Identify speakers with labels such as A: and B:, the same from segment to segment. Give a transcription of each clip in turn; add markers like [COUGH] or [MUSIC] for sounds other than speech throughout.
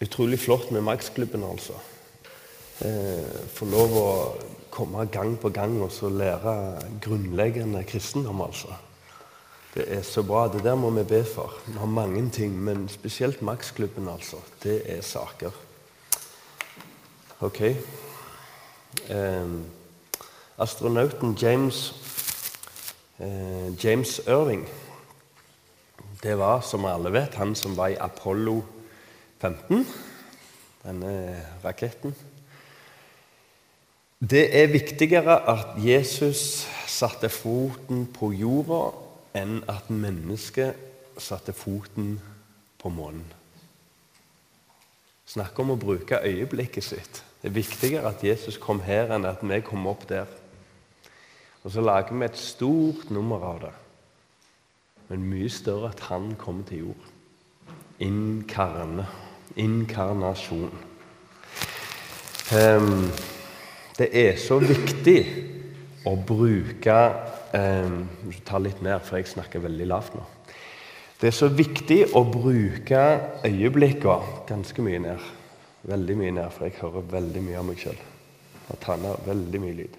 A: Utrolig flott med Max-klubben, altså. Eh, Få lov å komme gang på gang og så lære grunnleggende kristendom, altså. Det er så bra. Det der må vi be for. Vi har mange ting, men spesielt Max-klubben, altså. Det er saker. Ok. Eh, astronauten James, eh, James Irving Det var, som alle vet, han som var i Apollo 15, denne raketten. Det er viktigere at Jesus satte foten på jorda, enn at mennesket satte foten på månen. Snakk om å bruke øyeblikket sitt. Det er viktigere at Jesus kom her, enn at vi kom opp der. Og så lager vi et stort nummer av det. Men mye større at han kom til jord. Inkarne. Inkarnasjon. Um, det er så viktig å bruke um, Ta litt ned, for jeg snakker veldig lavt nå. Det er så viktig å bruke øyeblikkene ganske mye ned. Veldig mye ned, for jeg hører veldig mye av meg sjøl. Og tar veldig mye lyd.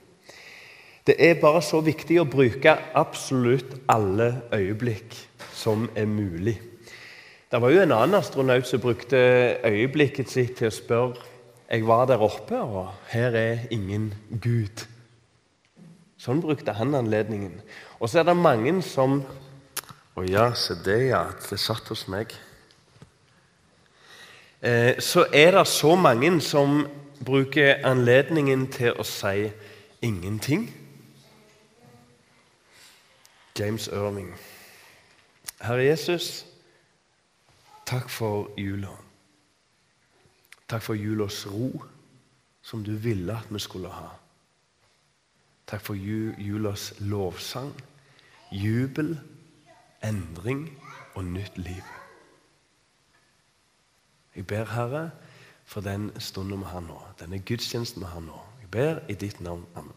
A: Det er bare så viktig å bruke absolutt alle øyeblikk som er mulig. Det var jo en annen astronaut som brukte øyeblikket sitt til å spørre Jeg var der oppe, og her er ingen Gud. Sånn brukte han anledningen. Og så er det mange som Å ja, se det, ja. Det satt hos meg. Eh, så er det så mange som bruker anledningen til å si ingenting. James Irving. Herre Jesus, takk for jula. Takk for julas ro, som du ville at vi skulle ha. Takk for julas lovsang, jubel, endring og nytt liv. Jeg ber, Herre, for den stunden vi har nå, denne gudstjenesten vi har nå. Jeg ber i ditt navn. Amen.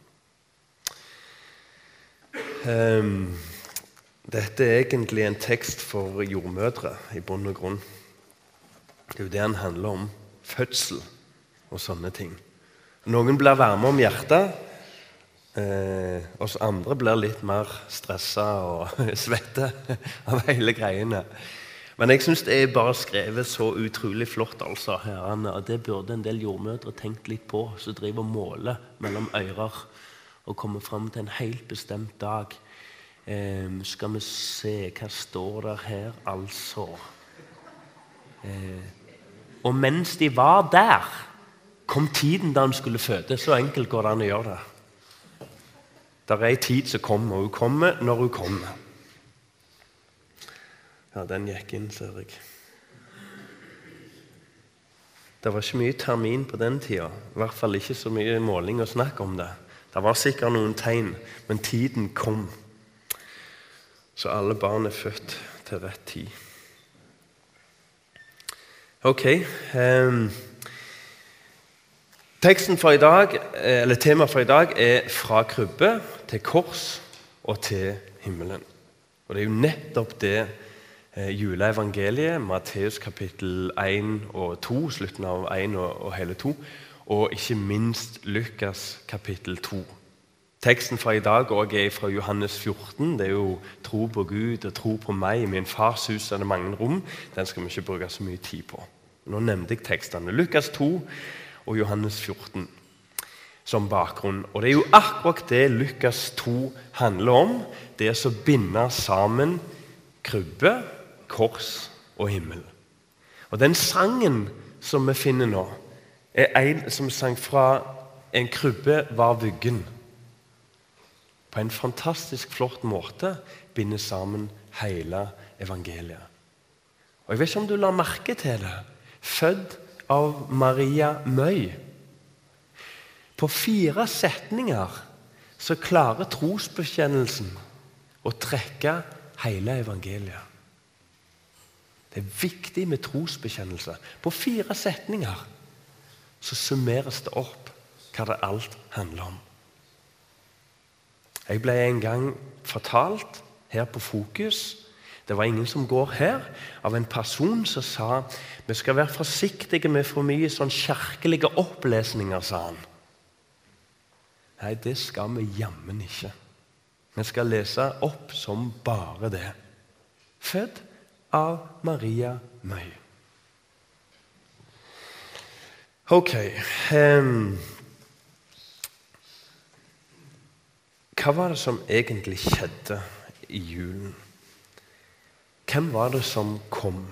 A: Um, dette er egentlig en tekst for jordmødre i bunn og grunn. Det er jo det den handler om. Fødsel og sånne ting. Noen blir varme om hjertet. Eh, oss andre blir litt mer stressa og [LAUGHS] svette av hele greiene. Men jeg syns det er bare skrevet så utrolig flott. altså, herrene, og Det burde en del jordmødre tenkt litt på, som driver og måler mellom ører og kommer fram til en helt bestemt dag. Eh, skal vi se Hva står der her, altså? Eh, og mens de var der, kom tiden da hun skulle føde. Så enkelt går det an å gjøre det. Det er ei tid som kommer, og hun kommer når hun kommer. Ja, den gikk inn, ser jeg. Det var ikke mye termin på den tida. I hvert fall ikke så mye måling og snakk om det. Det var sikkert noen tegn, men tiden kom. Så alle barn er født til rett tid. Ok. Um, teksten for i dag, eller Temaet for i dag er 'fra krybbe til kors og til himmelen'. Og Det er jo nettopp det eh, juleevangeliet, Matteus kapittel 1 og 2, slutten av 1 og, og hele 2, og ikke minst Lukas kapittel 2. Teksten fra i dag er fra Johannes 14. Det er jo 'tro på Gud og tro på meg'. I min fars hus er det mange rom. Den skal vi ikke bruke så mye tid på. Nå nevnte jeg tekstene. Lukas 2 og Johannes 14 som bakgrunn. Og Det er jo akkurat det Lukas 2 handler om. Det som å binde sammen krybbe, kors og himmel. Og Den sangen som vi finner nå, er en som sang fra 'En krybbe var vuggen' på en fantastisk flott måte binder sammen hele evangeliet. Og Jeg vet ikke om du la merke til det. Født av Maria Møy. På fire setninger så klarer trosbekjennelsen å trekke hele evangeliet. Det er viktig med trosbekjennelse. På fire setninger så summeres det opp hva det alt handler om. Jeg ble en gang fortalt her på Fokus Det var ingen som går her. Av en person som sa vi skal være forsiktige med for mye sånn kjerkelige opplesninger, sa han. Nei, det skal vi jammen ikke. Vi skal lese opp som bare det. Født av Maria Møy. Ok um, Hva var det som egentlig skjedde i julen? Hvem var det som kom?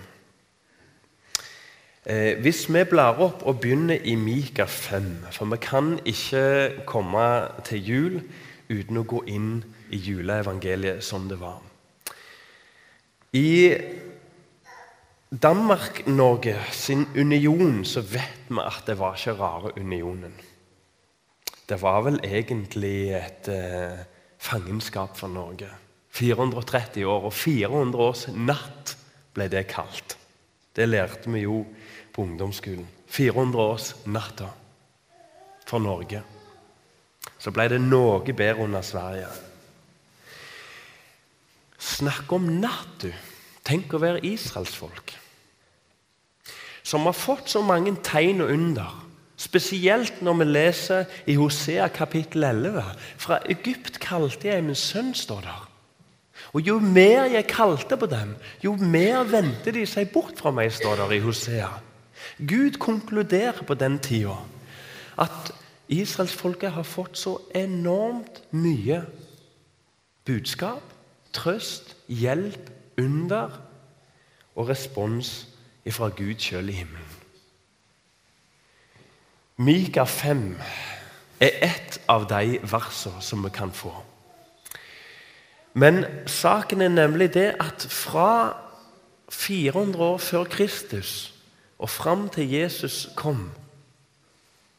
A: Eh, hvis vi blar opp og begynner i Mika 5 For vi kan ikke komme til jul uten å gå inn i juleevangeliet som det var. I Danmark-Norge sin union så vet vi at det var ikke rare unionen. Det var vel egentlig et eh, fangenskap for Norge. 430 år og 400 års natt ble det kalt. Det lærte vi jo på ungdomsskolen. 400 års natta for Norge. Så ble det noe bedre under Sverige. Snakk om natt, du. Tenk å være israelsfolk. Som har fått så mange tegn og under. Spesielt når vi leser i Hosea kapittel 11. Fra Egypt kalte jeg min sønn, står der. Og Jo mer jeg kalte på dem, jo mer vendte de seg bort fra meg, står der i Hosea. Gud konkluderer på den tida at israelsfolket har fått så enormt mye budskap, trøst, hjelp, under og respons fra Gud sjøl i himmelen. Mika 5 er ett av de versene som vi kan få. Men saken er nemlig det at fra 400 år før Kristus og fram til Jesus kom,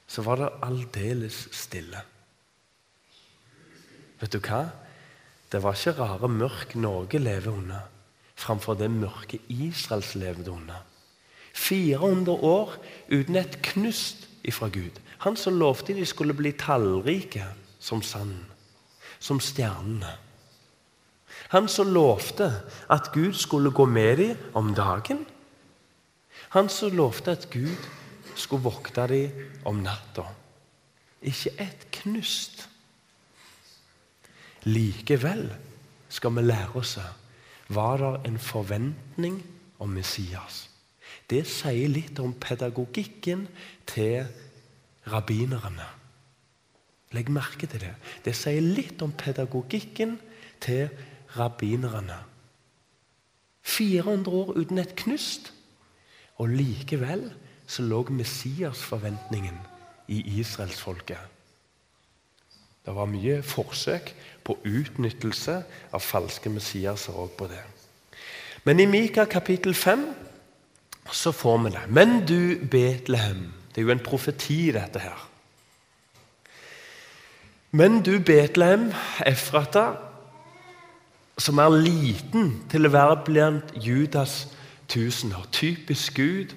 A: så var det aldeles stille. Vet du hva? Det var ikke rare mørk Norge lever under framfor det mørke Israels levde under. 400 år uten et knust ifra Gud. Han som lovte de skulle bli tallrike som sand, som stjernene. Han som lovte at Gud skulle gå med dem om dagen. Han som lovte at Gud skulle vokte dem om natta. Ikke et knust. Likevel skal vi lære oss var det en forventning om Messias. Det sier litt om pedagogikken til rabbinerne. Legg merke til det. Det sier litt om pedagogikken til rabbinerne. 400 år uten et knust. Og likevel så lå Messias-forventningen i israelsfolket. Det var mye forsøk på utnyttelse av falske Messiaser òg på det. Men i Mika kapittel 5 så får vi det. Men du, Betlehem Det er jo en profeti, dette her. Men du, Betlehem, Efrata, som er liten til å være blant Judas tusener. Typisk Gud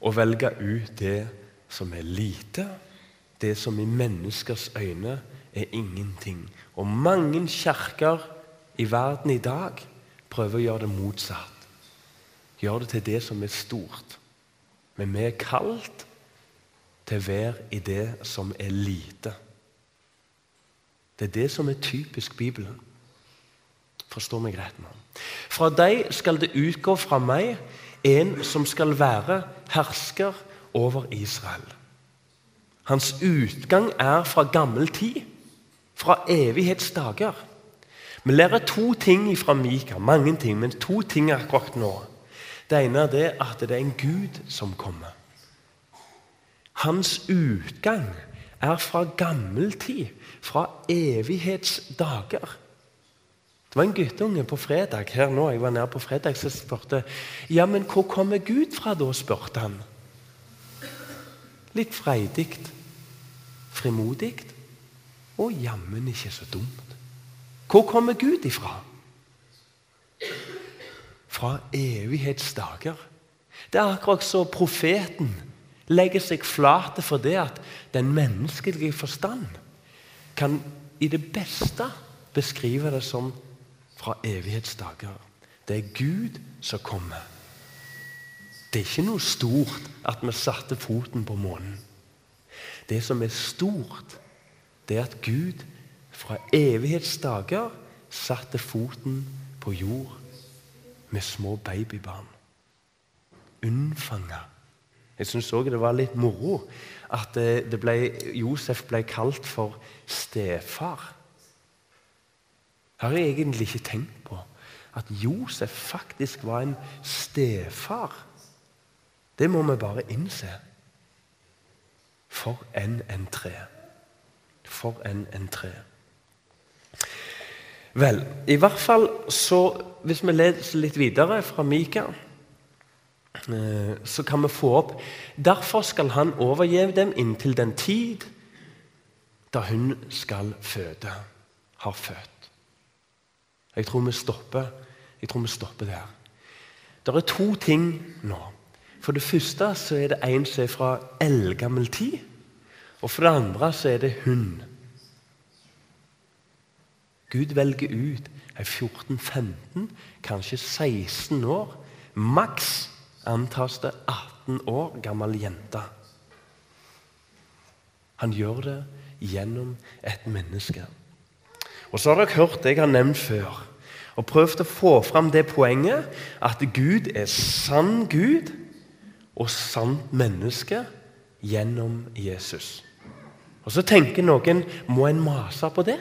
A: å velge ut det som er lite, det som i menneskers øyne er ingenting. Og mange kirker i verden i dag prøver å gjøre det motsatt gjør det til det som er stort. Men vi er kalt til å være i det som er lite. Det er det som er typisk Bibelen. Forstår meg rett nå. Fra deg skal det utgå fra meg en som skal være hersker over Israel. Hans utgang er fra gammel tid, fra evighetsdager. Vi lærer to ting fra Mika, mange ting, men to ting akkurat nå. Det ene er det at det er en Gud som kommer. Hans utgang er fra gammel tid, fra evighetsdager. Det var en guttunge på fredag her nå, jeg var nede på fredag, som spurte ja, men hvor kommer Gud fra da, spurte han. Litt freidig, frimodig og jammen ikke så dumt. Hvor kommer Gud ifra? Fra evighetsdager. Det er akkurat så profeten legger seg flate for det at den menneskelige forstand kan i det beste beskrive det som fra evighetsdager. Det er Gud som kommer. Det er ikke noe stort at vi satte foten på månen. Det som er stort, det er at Gud fra evighetsdager satte foten på jord med små babybarn. Unnfanga. Jeg syns òg det var litt moro at det ble, Josef ble kalt for stefar. Det har jeg egentlig ikke tenkt på at Josef faktisk var en stefar. Det må vi bare innse. For en entré. For en entré. Vel, i hvert fall så Hvis vi leser litt videre fra Mika, eh, så kan vi få opp Derfor skal han overgi dem inntil den tid da hun skal føde, har født. Jeg tror vi stopper, jeg tror vi stopper der. Det er to ting nå. For det første så er det en som er fra eldgammel tid. Og for det andre så er det hun. Gud velger ut ei 14-15, kanskje 16 år. Maks antas det 18 år gammel jente. Han gjør det gjennom et menneske. Og så har dere hørt det jeg har nevnt før, og prøvd å få fram det poenget at Gud er sann Gud og sant menneske gjennom Jesus. Og Så tenker noen må en mase på det?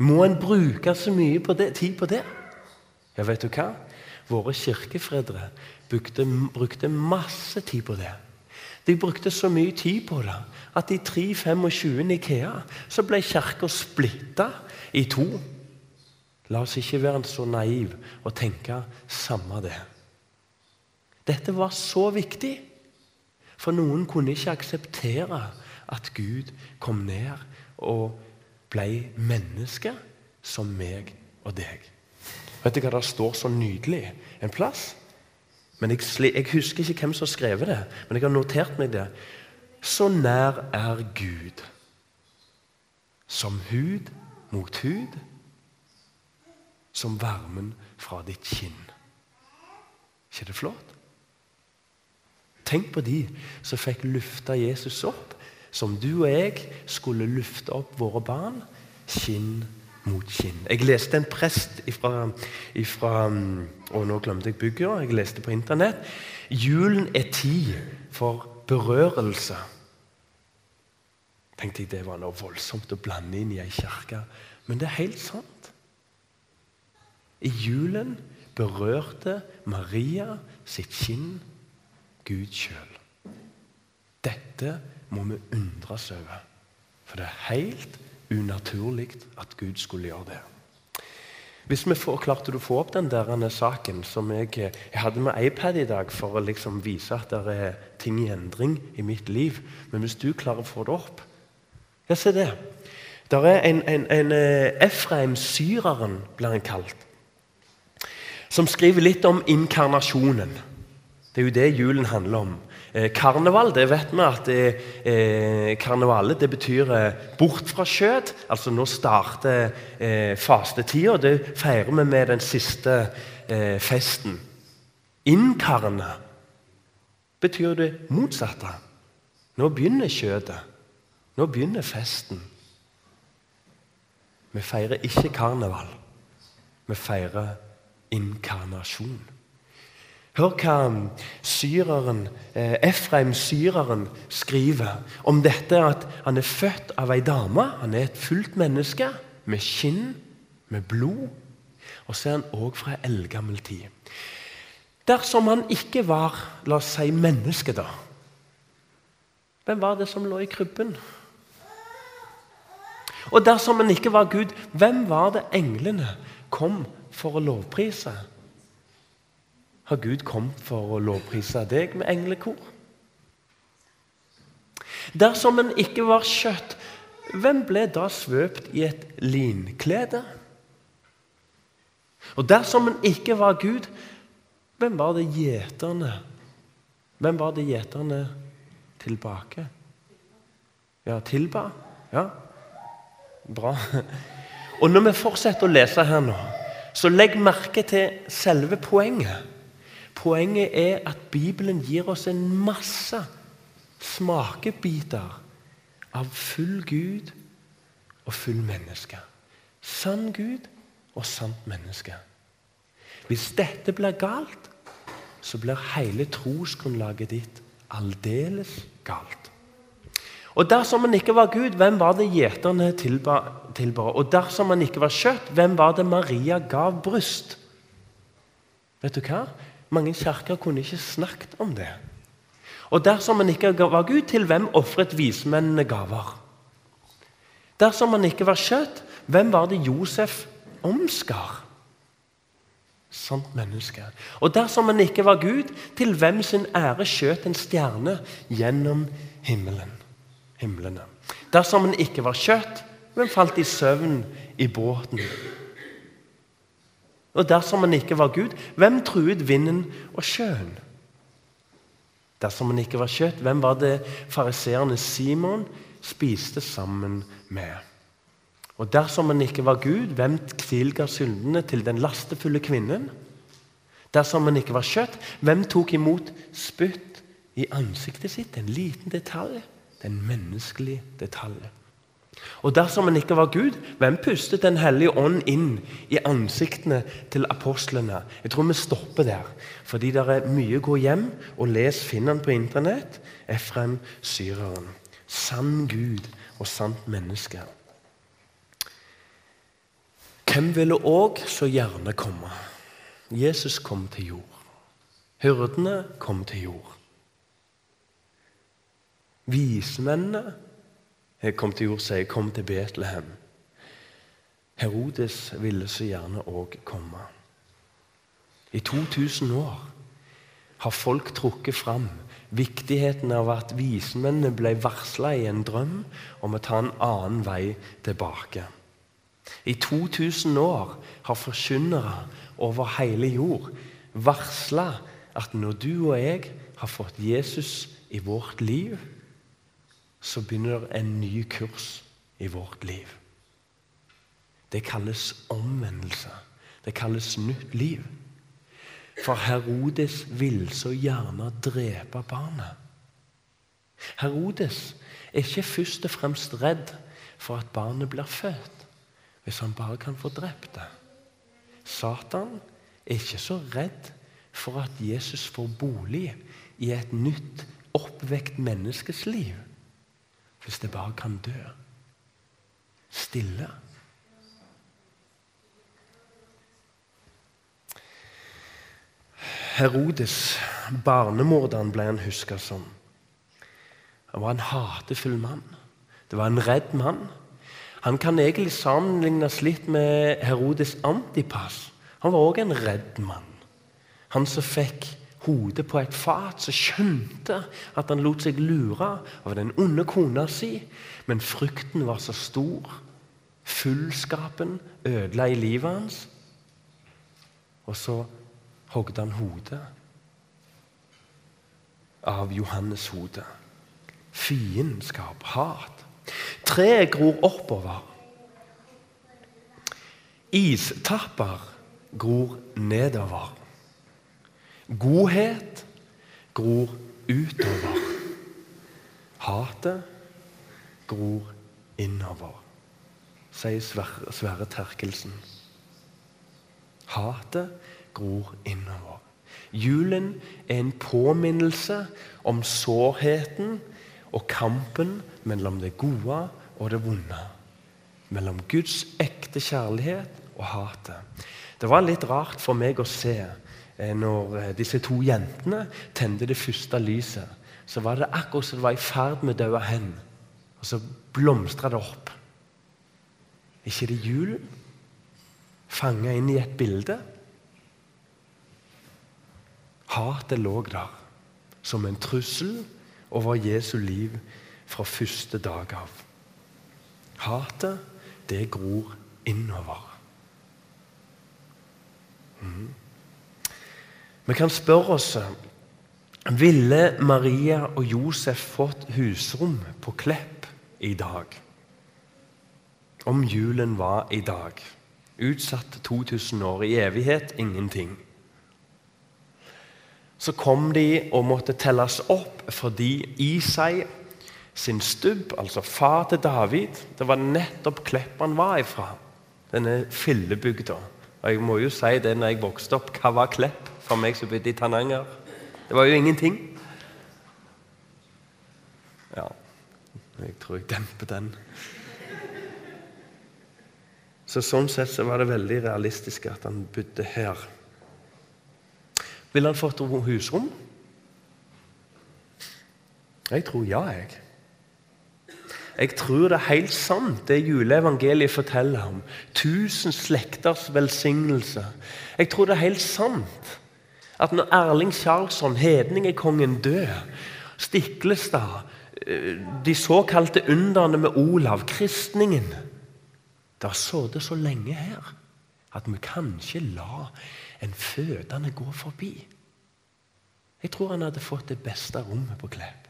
A: Må en bruke så mye på det, tid på det? Ja, vet du hva? Våre kirkefredere brukte, brukte masse tid på det. De brukte så mye tid på det at i 325 Nikea så ble kirka splitta i to. La oss ikke være så naiv og tenke samme det. Dette var så viktig, for noen kunne ikke akseptere at Gud kom ned og ble menneske som meg og deg. Vet du hva det står så nydelig en plass? Men jeg, jeg, husker ikke hvem som har skrevet det, men jeg har notert meg det. Så nær er Gud, som hud mot hud, som varmen fra ditt kinn. ikke det flott? Tenk på de som fikk lufta Jesus opp, som du og jeg skulle lufte opp våre barn, kinn mot kinn. Jeg leste en prest ifra, ifra Og nå glemte jeg bygget. Jeg leste på Internett. Julen er tid for berørelse. Tenkte jeg Det var noe voldsomt å blande inn i ei kirke. Men det er helt sant. I julen berørte Maria sitt kinn Gud sjøl. Dette må vi undres over. For det er helt unaturlig at Gud skulle gjøre det. Hvis vi får, klarte å få opp den der saken som jeg, jeg hadde med iPad i dag for å liksom vise at det er ting i endring i mitt liv. Men hvis du klarer å få det opp Ja, se det. Det er en, en, en eh, Efraim Syreren, blir han kalt, som skriver litt om inkarnasjonen. Det er jo det julen handler om. Eh, karneval, det vet vi at det, eh, karnevalet det betyr eh, bort fra skjøt'. Altså nå starter eh, fastetida. Det feirer vi med den siste eh, festen. Innkarne betyr det motsatte. Nå begynner skjøtet. Nå begynner festen. Vi feirer ikke karneval. Vi feirer inkarnasjon. Hør hva syreren, eh, Efraim syreren skriver om dette at han er født av ei dame. Han er et fullt menneske med skinn, med blod. Og så er han òg fra eldgammel tid. Dersom han ikke var la oss si, menneske, da Hvem var det som lå i krybben? Og dersom han ikke var Gud, hvem var det englene kom for å lovprise? Har Gud kommet for å lovprise deg med englekor. Dersom en ikke var kjøtt, hvem ble da svøpt i et linklede? Og dersom en ikke var Gud, hvem var det gjeterne Hvem var det gjeterne tilbake? Ja, tilba? Ja, bra. Og når vi fortsetter å lese her nå, Så legg merke til selve poenget. Poenget er at Bibelen gir oss en masse smakebiter av full Gud og full menneske. Sann Gud og sant menneske. Hvis dette blir galt, så blir hele trosgrunnlaget ditt aldeles galt. Og Dersom han ikke var Gud, hvem var det gjeterne tilbar? Og dersom han ikke var kjøtt, hvem var det Maria gav bryst? Vet du hva? Mange kirker kunne ikke snakket om det. Og dersom han ikke var Gud, til hvem ofret vismennene gaver? Dersom han ikke var kjøtt, hvem var det Josef omskar? Sant menneske. Og dersom han ikke var Gud, til hvem sin ære skjøt en stjerne gjennom himmelen? himlene. Dersom han ikke var kjøtt, hvem falt i søvn i båten? Og dersom han ikke var Gud, hvem truet vinden og sjøen? Dersom han ikke var kjøtt, hvem var det fariseerne Simon spiste sammen med? Og dersom han ikke var Gud, hvem tilga syndene til den lastefulle kvinnen? Dersom han ikke var kjøtt, hvem tok imot spytt i ansiktet sitt? En liten detalj. Den menneskelige detalj. Og dersom han ikke var Gud, hvem pustet Den hellige ånd inn i ansiktene til apostlene? Jeg tror vi stopper der, fordi det er mye å gå hjem og les. finner han på Internett. Efrem syreren. Sann Gud og sant menneske. Hvem ville òg så gjerne komme? Jesus kom til jord. Hyrdene kom til jord. Vismennene kom til jord, sier, kom til Betlehem. Herodes ville så gjerne òg komme. I 2000 år har folk trukket fram viktigheten av at vismennene ble varsla i en drøm om å ta en annen vei tilbake. I 2000 år har forkynnere over hele jord varsla at når du og jeg har fått Jesus i vårt liv, så begynner en ny kurs i vårt liv. Det kalles omvendelse. Det kalles nytt liv. For Herodes vil så gjerne drepe barnet. Herodes er ikke først og fremst redd for at barnet blir født, hvis han bare kan få drept det. Satan er ikke så redd for at Jesus får bolig i et nytt, oppvekt menneskes liv hvis det bare kan dø. Stille. Herodes, barnemorderen, ble han huska som. Han var en hatefull mann. Det var en redd mann. Han kan egentlig sammenlignes litt med Herodes Antipas. Han var òg en redd mann. Han som fikk hodet på et fat, så skjønte at han lot seg lure av den onde kona si. Men frykten var så stor. Fullskapen ødela i livet hans. Og så hogde han hodet av Johannes hode. Fiendskap, hat. Treet gror oppover. Istapper gror nedover. Godhet gror utover. Hatet gror innover, sier Sverre Terkelsen. Hatet gror innover. Julen er en påminnelse om sårheten og kampen mellom det gode og det vonde. Mellom Guds ekte kjærlighet og hatet. Det var litt rart for meg å se når eh, disse to jentene tente det første lyset, så var det akkurat som det var i ferd med å dø hen. Og så blomstra det opp. Er ikke det julen? Fanga inn i et bilde? Hatet lå der som en trussel over Jesu liv fra første dag av. Hatet, det gror innover. Mm. Vi kan spørre oss ville Maria og Josef fått husrom på Klepp i dag? Om julen var i dag. Utsatt 2000 år. I evighet ingenting. Så kom de og måtte telles opp fordi Isai sin stubb, altså far til David, det var nettopp Klepp han var ifra. Denne fillebygda. Og jeg må jo si det når jeg vokste opp, hva var Klepp for meg som bodde i Tananger? Det var jo ingenting. Ja, jeg tror jeg demper den. Så Sånn sett så var det veldig realistisk at han bodde her. Ville han fått husrom? Jeg tror ja, jeg. Jeg tror det er helt sant, det juleevangeliet forteller om. Tusen slekters velsignelse. Jeg tror det er helt sant at når Erling Kjarlsson, hedningekongen, dør, Stiklestad, eh, de såkalte underne med Olav, kristningen Det har sittet så lenge her at vi kan ikke la en fødende gå forbi. Jeg tror han hadde fått det beste rommet på Klepp.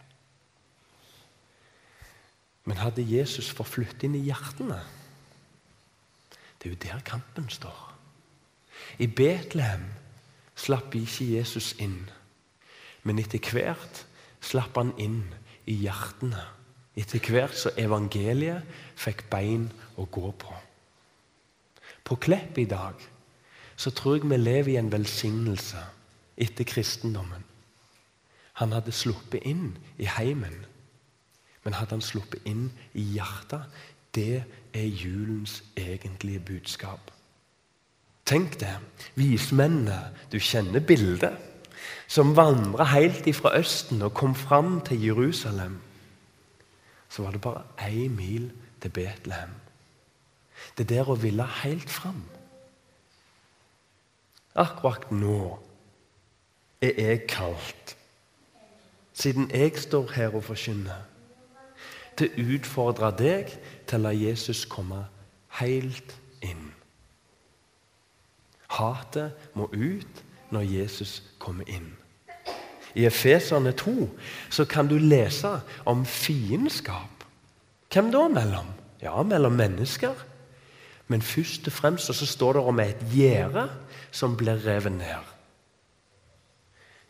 A: Men hadde Jesus fått flytte inn i hjertene? Det er jo der kampen står. I Betlehem slapp ikke Jesus inn. Men etter hvert slapp han inn i hjertene. Etter hvert så evangeliet fikk bein å gå på. På Klepp i dag så tror jeg vi lever i en velsignelse etter kristendommen. Han hadde sluppet inn i heimen, men hadde han sluppet inn i hjertet, det er julens egentlige budskap. Tenk det. Vismennene, du kjenner bildet, som vandra helt ifra Østen og kom fram til Jerusalem. Så var det bare én mil til Betlehem. Det der å ville helt fram. Akkurat nå er jeg kalt, siden jeg står her og forkynner, til å utfordre deg til å la Jesus komme helt. Hatet må ut når Jesus kommer inn. I Efeserne 2 så kan du lese om fiendskap. Hvem da mellom? Ja, mellom mennesker. Men først og fremst så står det om et gjerde som blir revet ned.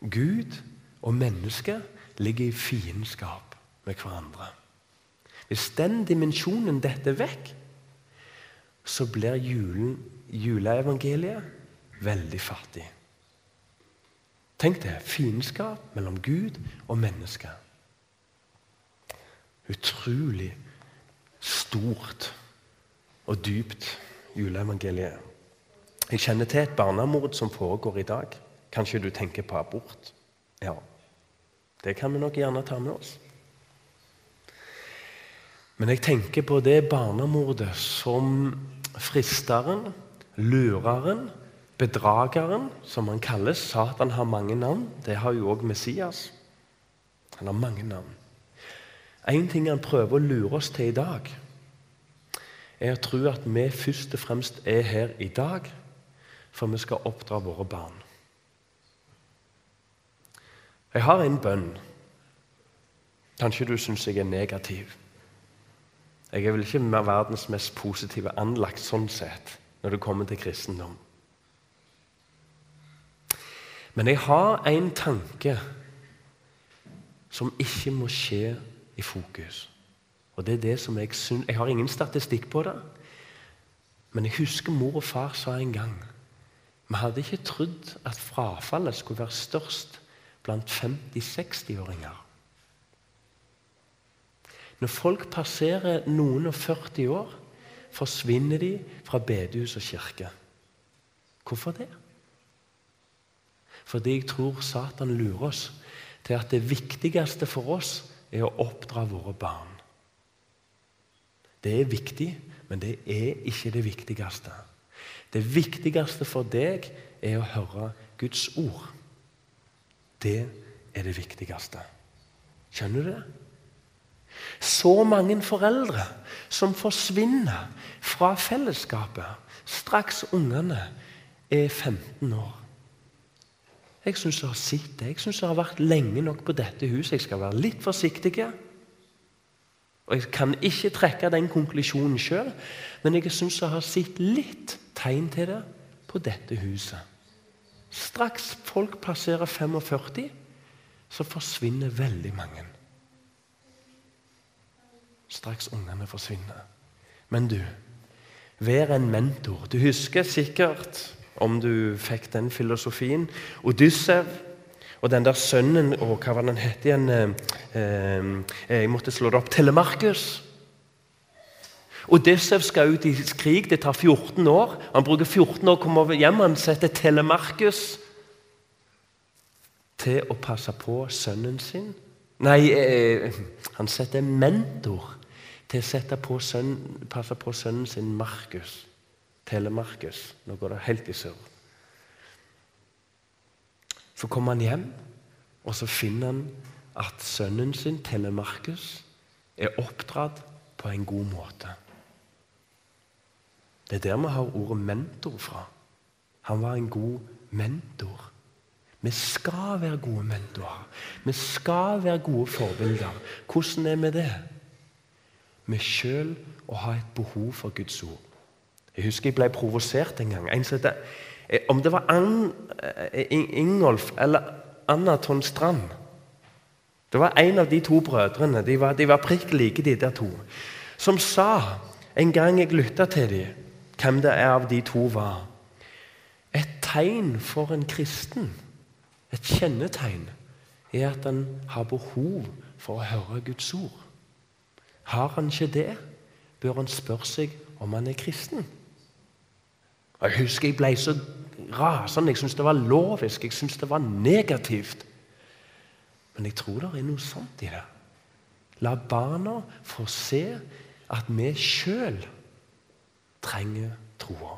A: Gud og mennesket ligger i fiendskap med hverandre. Hvis den dimensjonen detter vekk, så blir julen, juleevangeliet veldig fattig. Tenk det. Fiendskap mellom Gud og menneske. Utrolig stort og dypt juleevangeliet. Jeg kjenner til et barnemord som foregår i dag. Kanskje du tenker på abort? Ja, det kan vi nok gjerne ta med oss. Men jeg tenker på det barnemordet som fristeren, lureren, bedrageren, som han kalles Satan har mange navn. Det har jo òg Messias. Han har mange navn. Én ting han prøver å lure oss til i dag, er å tro at vi først og fremst er her i dag for vi skal oppdra våre barn. Jeg har en bønn. Kanskje du syns jeg er negativ. Jeg er vel ikke verdens mest positive anlagt sånn sett når det kommer til kristendom. Men jeg har en tanke som ikke må skje i fokus. Og det er det som Jeg synes, Jeg har ingen statistikk på det, men jeg husker mor og far sa en gang Vi hadde ikke trodd at frafallet skulle være størst blant 50-60-åringer. Når folk passerer noen og 40 år, forsvinner de fra bedehus og kirke. Hvorfor det? Fordi jeg tror Satan lurer oss til at det viktigste for oss er å oppdra våre barn. Det er viktig, men det er ikke det viktigste. Det viktigste for deg er å høre Guds ord. Det er det viktigste. Skjønner du det? Så mange foreldre som forsvinner fra fellesskapet straks ungene er 15 år. Jeg syns jeg har sett det. Jeg syns jeg har vært lenge nok på dette huset. Jeg skal være litt forsiktig. Og Jeg kan ikke trekke den konklusjonen sjøl, men jeg syns jeg har sett litt tegn til det på dette huset. Straks folk passerer 45, så forsvinner veldig mange. Straks ungene forsvinner. Men du, vær en mentor. Du husker sikkert, om du fikk den filosofien, Odyssev og den der sønnen og Hva var den het igjen? Eh, eh, jeg måtte slå det opp. Telemarkus. Odyssev skal ut i krig. Det tar 14 år. Han bruker 14 år å komme hjem. Han setter Telemarkus til å passe på sønnen sin. Nei, eh, han setter en mentor til å sette på sønnen, passe på sønnen sin Markus. Telemarkus. Nå går det helt i surr. Så kommer han hjem, og så finner han at sønnen sin, Telemarkus, er oppdratt på en god måte. Det er der vi har ordet mentor fra. Han var en god mentor. Vi skal være gode mentorer. Vi skal være gode forbilder. Hvordan er vi det? Med sjøl å ha et behov for Guds ord. Jeg husker jeg ble provosert en gang. En sette, eh, om det var Ann, eh, Ingolf eller Anna Strand Det var en av de to brødrene. De var, de var prikk like, de der to. Som sa en gang jeg lytta til dem, hvem det er av de to var Et tegn for en kristen, et kjennetegn, er at han har behov for å høre Guds ord. Har han ikke det, bør han spørre seg om han er kristen. Jeg husker jeg ble så rasende. Jeg syntes det var lovisk, jeg syntes det var negativt. Men jeg tror det er noe sånt i det. La barna få se at vi sjøl trenger troa.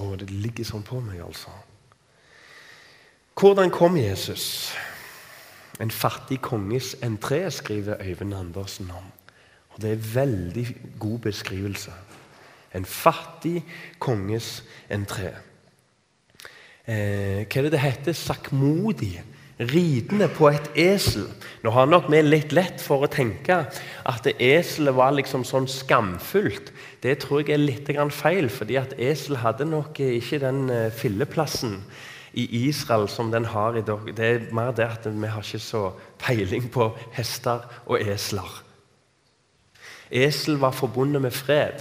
A: Og det ligger sånn på meg, altså. Hvordan kom Jesus? En fattig konges entré, skriver Øyvind Andersen om. Og Det er en veldig god beskrivelse. En fattig konges entré. Eh, hva er det det heter? Sakkmodig. Ridende på et esel. Nå har nok vi litt lett for å tenke at eselet var liksom sånn skamfullt. Det tror jeg er litt feil, fordi at esel hadde nok ikke den eh, filleplassen i Israel som den har i dag. Det er mer det at vi har ikke så peiling på hester og esler. Esel var forbundet med fred.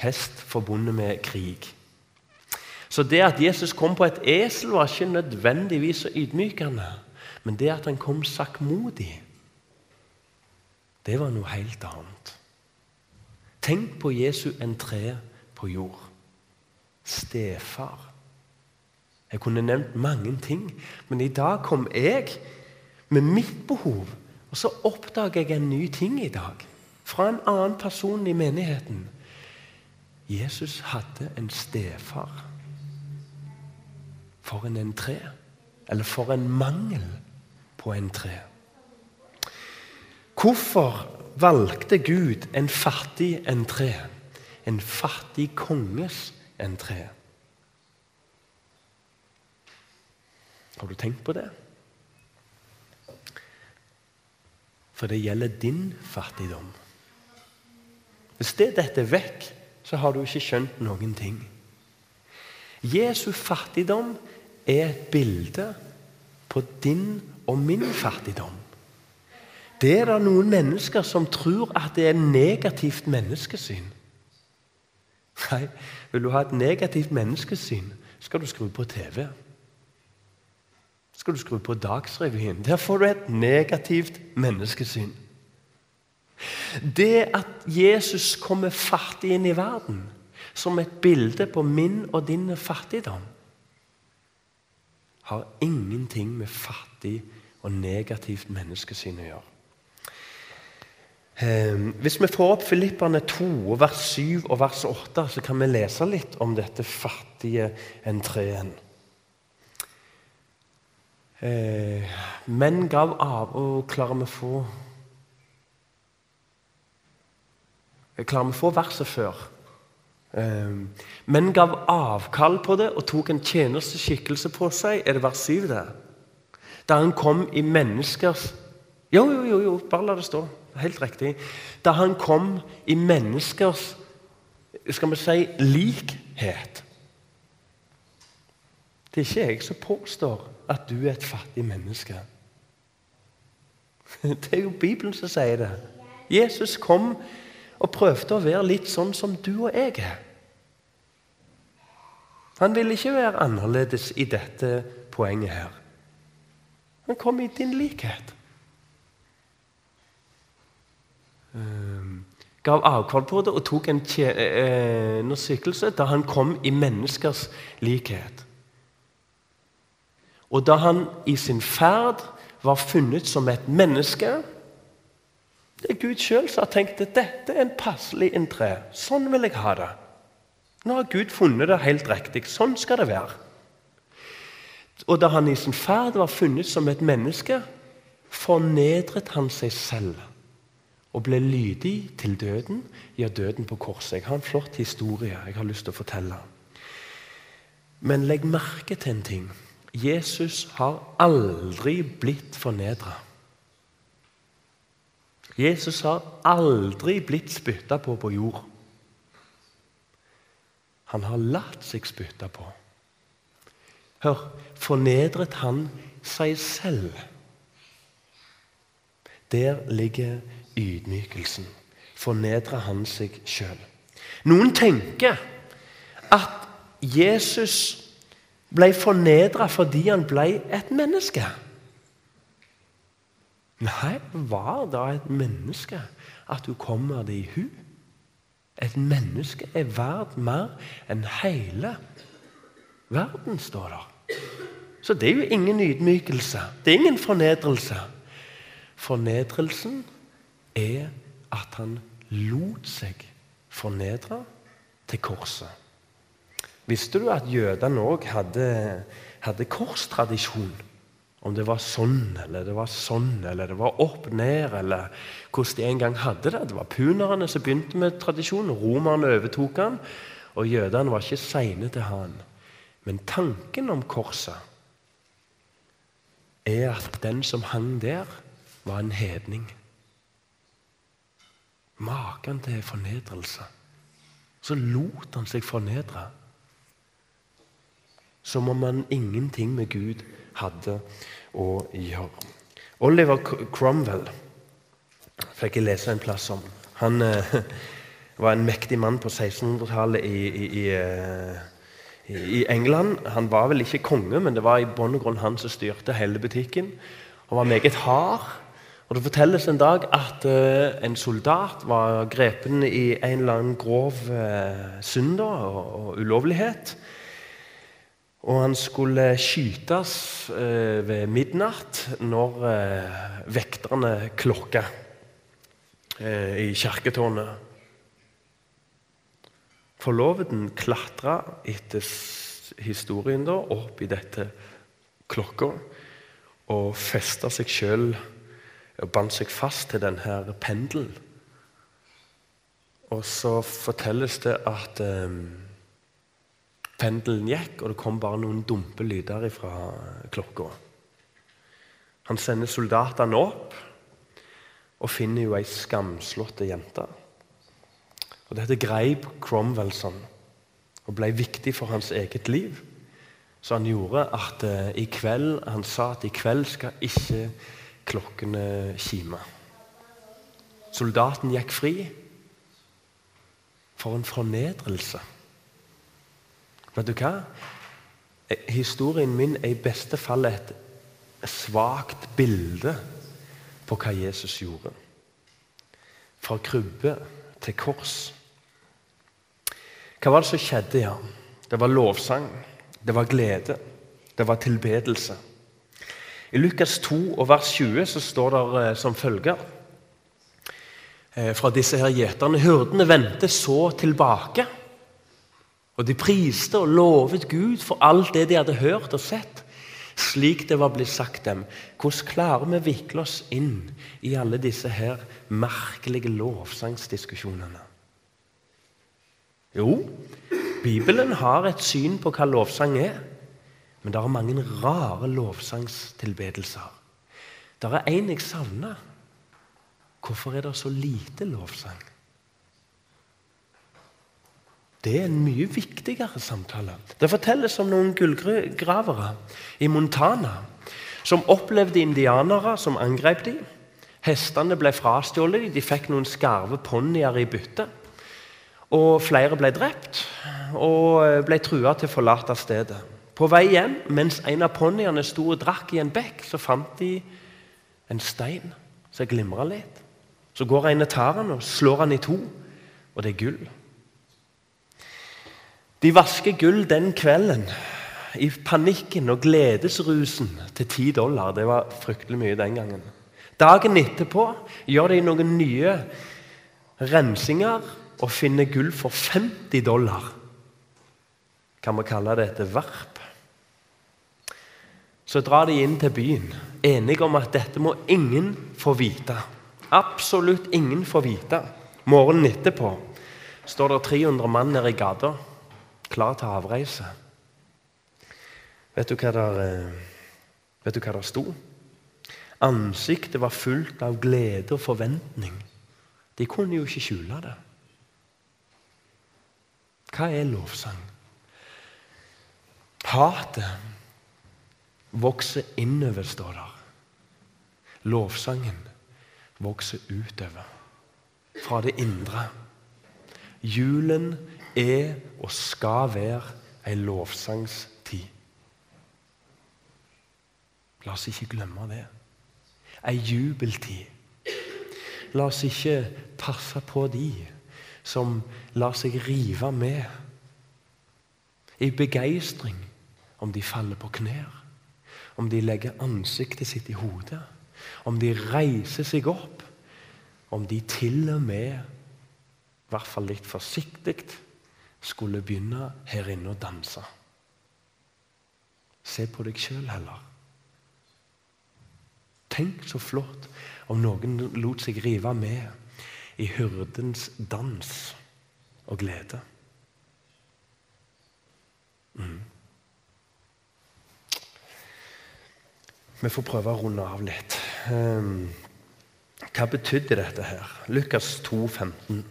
A: Hest forbundet med krig. Så det at Jesus kom på et esel, var ikke nødvendigvis så ydmykende. Men det at han kom sakkmodig, det var noe helt annet. Tenk på Jesu entré på jord. Stefar. Jeg kunne nevnt mange ting, men i dag kom jeg med mitt behov. Og så oppdager jeg en ny ting i dag fra en annen person i menigheten. Jesus hadde en stefar. For en entré. Eller for en mangel på entré. Hvorfor valgte Gud en fattig entré? En fattig konges entré? Har du tenkt på det? For det gjelder din fattigdom. Hvis det dette vekk, så har du ikke skjønt noen ting. Jesu fattigdom er et bilde på din og min fattigdom. Det er det noen mennesker som tror at det er negativt menneskesyn. Nei, vil du ha et negativt menneskesyn, skal du skru på TV. Skal du skru på Dagsrevyen. Der får du et negativt menneskesyn. Det at Jesus kommer fattig inn i verden, som et bilde på min og din fattigdom, har ingenting med fattig og negativt menneskesyn å gjøre. Ehm, hvis vi får opp Filipperne 2, vers 7 og vers 8, så kan vi lese litt om dette fattige entreen. Men menn gav av Og klarer vi å få Klarer vi å få verset før? Ehm, men gav avkall på det og tok en tjenesteskikkelse på seg. Er det vers 7 der? Da han kom i menneskers Jo, jo, jo, jo bare la det stå. Helt riktig. Da han kom i menneskers skal vi si, likhet. Det er ikke jeg som påstår at du er et fattig menneske. [LAUGHS] Det er jo Bibelen som sier det. Jesus kom og prøvde å være litt sånn som du og jeg er. Han ville ikke være annerledes i dette poenget her. Han kom i din likhet. Um, gav avkall på det og tok en eh, da han kom i menneskers likhet. Og da han i sin ferd var funnet som et menneske Det er Gud sjøl som har tenkt at dette er en passelig intre. Sånn vil jeg ha det. Nå har Gud funnet det helt riktig. Sånn skal det være. Og da han i sin ferd var funnet som et menneske, fornedret han seg selv og ble lydig til døden, ja, døden på korset. Jeg har en flott historie jeg har lyst til å fortelle. Men legg merke til en ting. Jesus har aldri blitt fornedra. Jesus har aldri blitt spytta på på jord. Han har latt seg spytte på. Hør, fornedret han seg selv? Der ligger ydmykelsen. Fornedrer han seg sjøl? Noen tenker at Jesus ble fornedra fordi han ble et menneske. Nei, var da et menneske at du kommer det i hu? Et menneske er verdt mer enn hele verden, står der. Så det er jo ingen ydmykelse. Det er ingen fornedrelse. Fornedrelsen er at han lot seg fornedre til korset. Visste du at jødene òg hadde, hadde korstradisjon? Om det var sånn eller det var sånn, eller det var opp ned, eller hvordan de en gang hadde det. Det var punerne som begynte med tradisjonen. Romerne overtok han, og jødene var ikke seine til han. Men tanken om korset er at den som hang der, var en hedning. Maken til fornedrelse. Så lot han seg fornedre som om han ingenting med Gud hadde å gjøre. Oliver Cromwell fikk jeg lese en plass om. Han eh, [LAUGHS] var en mektig mann på 1600-tallet i, i, eh, i, i, England. Han var vel ikke konge, men det var i bunn og grunn han som styrte hele butikken. Han var meget hard. Og Det fortelles en dag at uh, en soldat var grepen i en eller annen grov uh, synd og, og ulovlighet. Og han skulle skytes uh, ved midnatt når eh, vekterne klokka eh, i kirketårnet. Forloveden klatra etter historien da, opp i dette klokka og festa seg sjøl og bandt seg fast til denne pendelen. Og så fortelles det at eh, Pendelen gikk, og det kom bare noen dumpe lyder fra klokka. Han sender soldatene opp og finner jo ei skamslåtte jente. Og Dette greip Cromwell sånn og ble viktig for hans eget liv. Så han gjorde at eh, i kveld, han sa at i kveld skal ikke klokkene kime. Soldaten gikk fri. For en fornedrelse. Vet du hva? Historien min er i beste fall et svakt bilde på hva Jesus gjorde. Fra krybbe til kors. Hva var det som skjedde? ja? Det var lovsang, det var glede, det var tilbedelse. I Lukas 2 og vers 20 så står det eh, som følger eh, fra disse her gjeterne Hyrdene vendte så tilbake og de priste og lovet Gud for alt det de hadde hørt og sett, slik det var blitt sagt dem. Hvordan klarer vi å vikle oss inn i alle disse her merkelige lovsangsdiskusjonene? Jo, Bibelen har et syn på hva lovsang er. Men det er mange rare lovsangstilbedelser. Det er en jeg savner. hvorfor er det så lite lovsang? Det er en mye viktigere samtale. Det fortelles om noen gullgravere i Montana som opplevde indianere som angrep dem. Hestene ble frastjålet, de fikk noen skarve ponnier i bytte. Og flere ble drept og ble trua til å forlate stedet. På vei hjem, mens en av ponniene sto og drakk i en bekk, så fant de en stein som glimra litt. Så går en og tar den og slår den i to, og det er gull. De vasker gull den kvelden i panikken og gledesrusen til ti dollar. Det var fryktelig mye den gangen. Dagen etterpå gjør de noen nye rensinger og finner gull for 50 dollar. Kan vi kalle det et varp? Så drar de inn til byen, enige om at dette må ingen få vite. Absolutt ingen få vite. Morgenen etterpå står det 300 mann nede i gata klar til avreise. Vet du hva der, eh, vet du hva der sto? Ansiktet var fullt av glede og forventning. De kunne jo ikke skjule det. Hva er lovsang? Hatet vokser innover, står der. Lovsangen vokser utover. Fra det indre. Julen er og skal være ei lovsangstid. La oss ikke glemme det. Ei jubeltid. La oss ikke passe på de som lar seg rive med i begeistring om de faller på knær, om de legger ansiktet sitt i hodet, om de reiser seg opp, om de til og med, i hvert fall litt forsiktig, skulle begynne her inne å danse. Se på deg sjøl heller. Tenk så flott om noen lot seg rive med i hyrdens dans og glede. Mm. Vi får prøve å runde av litt. Um, hva betydde dette her? Lukas 2, 15.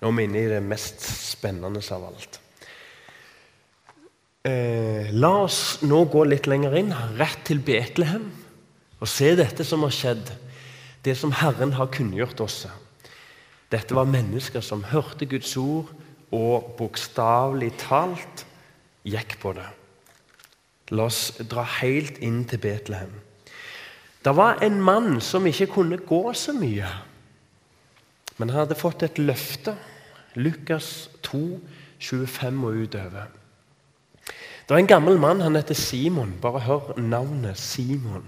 A: Nå er vi inne i det mest spennende av alt. Eh, la oss nå gå litt lenger inn, rett til Betlehem, og se dette som har skjedd. Det som Herren har kunngjort oss. Dette var mennesker som hørte Guds ord og bokstavelig talt gikk på det. La oss dra helt inn til Betlehem. Det var en mann som ikke kunne gå så mye, men han hadde fått et løfte Lukas 2, 25 og utover. Det var en gammel mann, han heter Simon. Bare hør navnet Simon.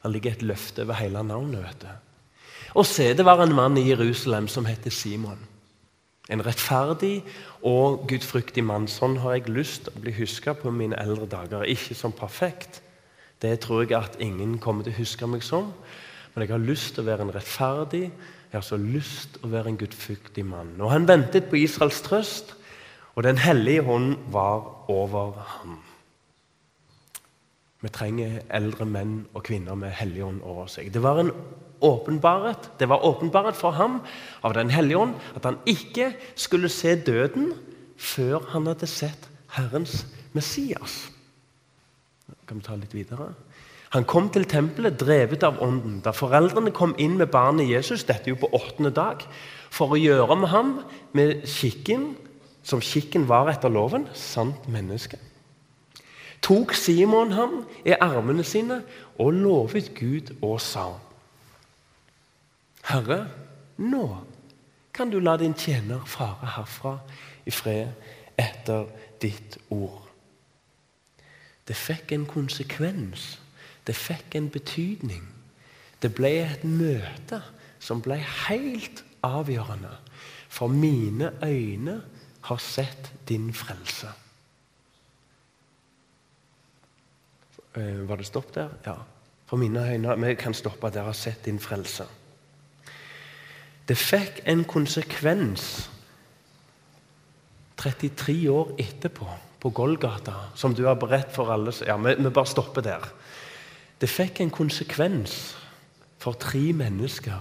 A: Det ligger et løfte over hele navnet. vet du. Og se, det var en mann i Jerusalem som heter Simon. En rettferdig og gudfryktig mann. Sånn har jeg lyst til å bli huska på mine eldre dager. Ikke som perfekt. Det tror jeg at ingen kommer til å huske meg som. Men jeg har lyst til å være en rettferdig jeg har så lyst til å være en gudfryktig mann. Og han ventet på Israels trøst, og Den hellige hånd var over ham. Vi trenger eldre menn og kvinner med hellig ånd over seg. Det var en åpenbarhet Det var åpenbaret for ham av Den hellige ånd at han ikke skulle se døden før han hadde sett Herrens Messias. Kan vi ta litt videre? Han kom til tempelet drevet av ånden. Da foreldrene kom inn med barnet Jesus, dette er jo på åttende dag, for å gjøre med ham med skikken, som skikken var etter loven, sant menneske, tok Simon ham i armene sine og lovet Gud og sa Herre, nå kan du la din tjener fare herfra i fred etter ditt ord. Det fikk en konsekvens det fikk en betydning. Det ble et møte som ble helt avgjørende. For mine øyne har sett din frelse. Eh, var det stopp der? Ja. For mine øyne Vi kan stoppe der. Har sett din frelse. Det fikk en konsekvens 33 år etterpå, på Golgata, som du har beredt for alle Ja, vi, vi bare stopper der. Det fikk en konsekvens for tre mennesker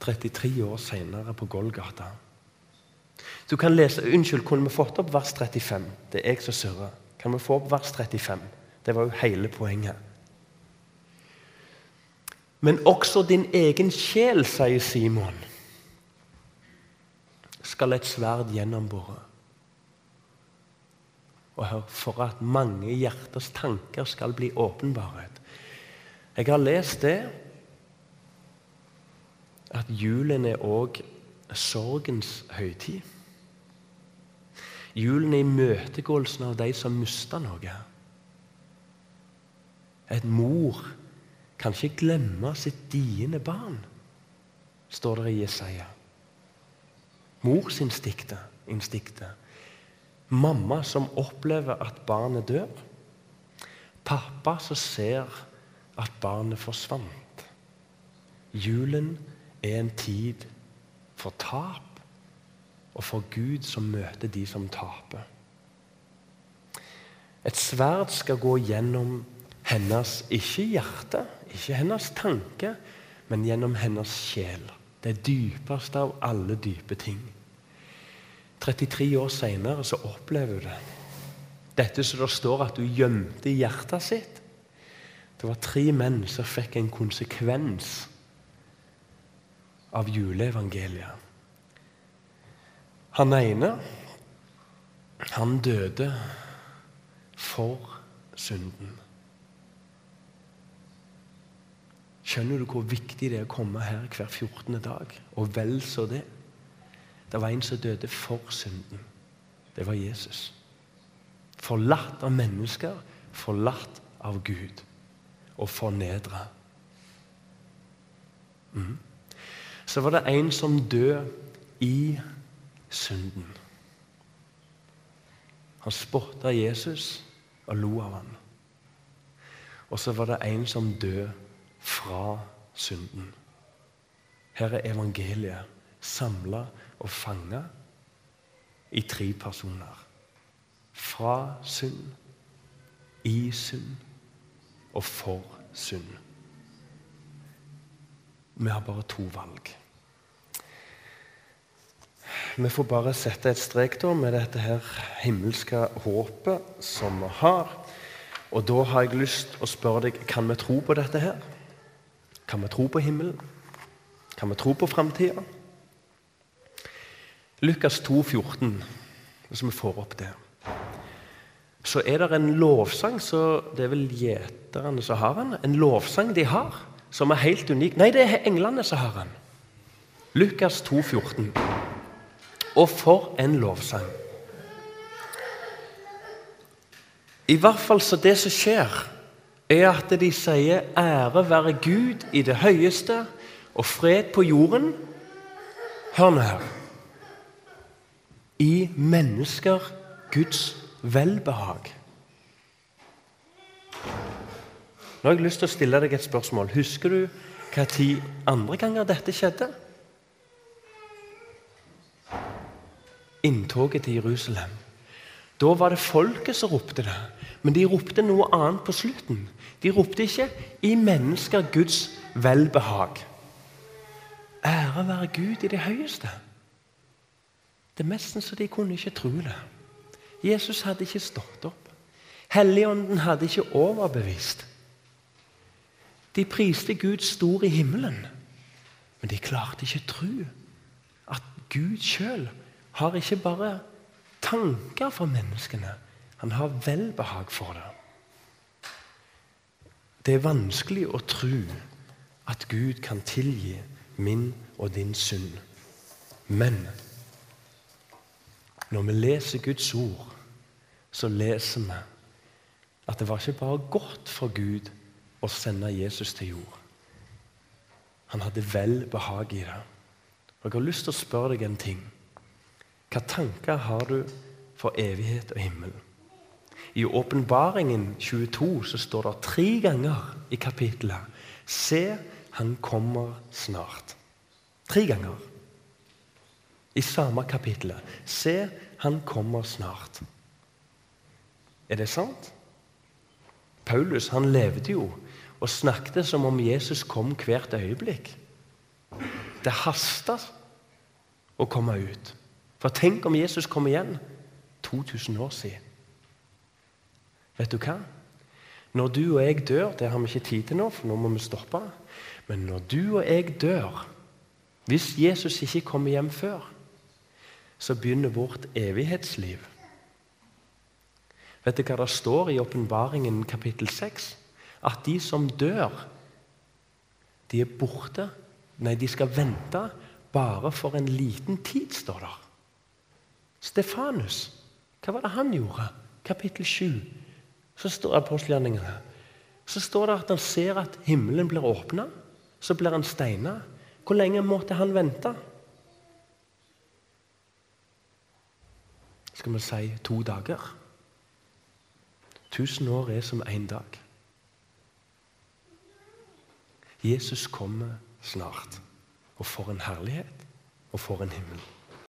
A: 33 år senere på Golgata. Du kan lese, Unnskyld, kunne vi fått opp vers 35? Det er jeg som surrer. Kan vi få opp vers 35? Det var jo hele poenget. Men også din egen sjel, sier Simon, skal et sverd gjennombore. Og hør, for at mange hjerters tanker skal bli åpenbaret. Jeg har lest det at julen er òg sorgens høytid. Julen er imøtegåelsen av de som mista noe. Et mor kan ikke glemme sitt diende barn, står det i Jesaja. Morsinstinktet. Instinktet. Mamma som opplever at barnet dør. Pappa som ser at barnet forsvant. Julen er en tid for tap og for Gud som møter de som taper. Et sverd skal gå gjennom hennes ikke hjerte, ikke hennes tanke, men gjennom hennes sjel. Det dypeste av alle dype ting. 33 år seinere så opplever du det. Dette som det står at du gjemte i hjertet sitt. Det var tre menn som fikk en konsekvens av juleevangeliet. Han ene, han døde for synden. Skjønner du hvor viktig det er å komme her hver 14. dag? Og vel så det. Det var en som døde for synden. Det var Jesus. Forlatt av mennesker, forlatt av Gud. Og fornedra. Mm så var det en som døde i synden. Han spotta Jesus og lo av ham. Og så var det en som døde fra synden. Her er evangeliet samla og fanga i tre personer. Fra synd, i synd og for synd. Vi har bare to valg. Vi får bare sette et strek da med dette her himmelske håpet som vi har. Og da har jeg lyst å spørre deg kan vi tro på dette her. Kan vi tro på himmelen? Kan vi tro på framtida? Lukas 2, 14, hvis vi får opp det. Så er det en lovsang, så det er vel gjeterne som har den. En lovsang de har som er helt unik. Nei, det er englene som har den. Lukas 2, 14. Og for en lovsang. I hvert fall så det som skjer, er at de sier 'ære være Gud i det høyeste' og 'fred på jorden'. Hør nå her. I mennesker Guds velbehag. Nå har jeg lyst til å stille deg et spørsmål. Husker du hva tid andre ganger dette skjedde? Inntoget til Jerusalem. Da var det folket som ropte det, men de ropte noe annet på slutten. De ropte ikke 'i mennesker Guds velbehag'. Ære være Gud i det høyeste. Det er nesten så de kunne ikke tro det. Jesus hadde ikke stått opp. Helligånden hadde ikke overbevist. De priste Gud stor i himmelen, men de klarte ikke å tro at Gud sjøl har ikke bare tanker for menneskene, han har velbehag for det. Det er vanskelig å tro at Gud kan tilgi min og din synd. Men når vi leser Guds ord, så leser vi at det var ikke bare godt for Gud å sende Jesus til jord. Han hadde vel behag i det. Og Jeg har lyst til å spørre deg en ting. Hva tanker har du for evighet og himmel? I Åpenbaringen 22 så står det tre ganger i kapittelet Se, han kommer snart. Tre ganger. I samme kapittelet. Se, han kommer snart. Er det sant? Paulus han levde jo og snakket som om Jesus kom hvert øyeblikk. Det hasta å komme ut. For tenk om Jesus kom igjen 2000 år siden. Vet du hva? Når du og jeg dør Det har vi ikke tid til nå, for nå må vi stoppe. Men når du og jeg dør, hvis Jesus ikke kommer hjem før, så begynner vårt evighetsliv. Vet du hva det står i Åpenbaringen kapittel 6? At de som dør, de er borte. Nei, de skal vente bare for en liten tid, står det. Stefanus, hva var det han gjorde? Kapittel 7. Så står. Så står det at han ser at himmelen blir åpna. Så blir han steina. Hvor lenge måtte han vente? Skal vi si to dager? Tusen år er som én dag. Jesus kommer snart. Og for en herlighet, og for en himmel.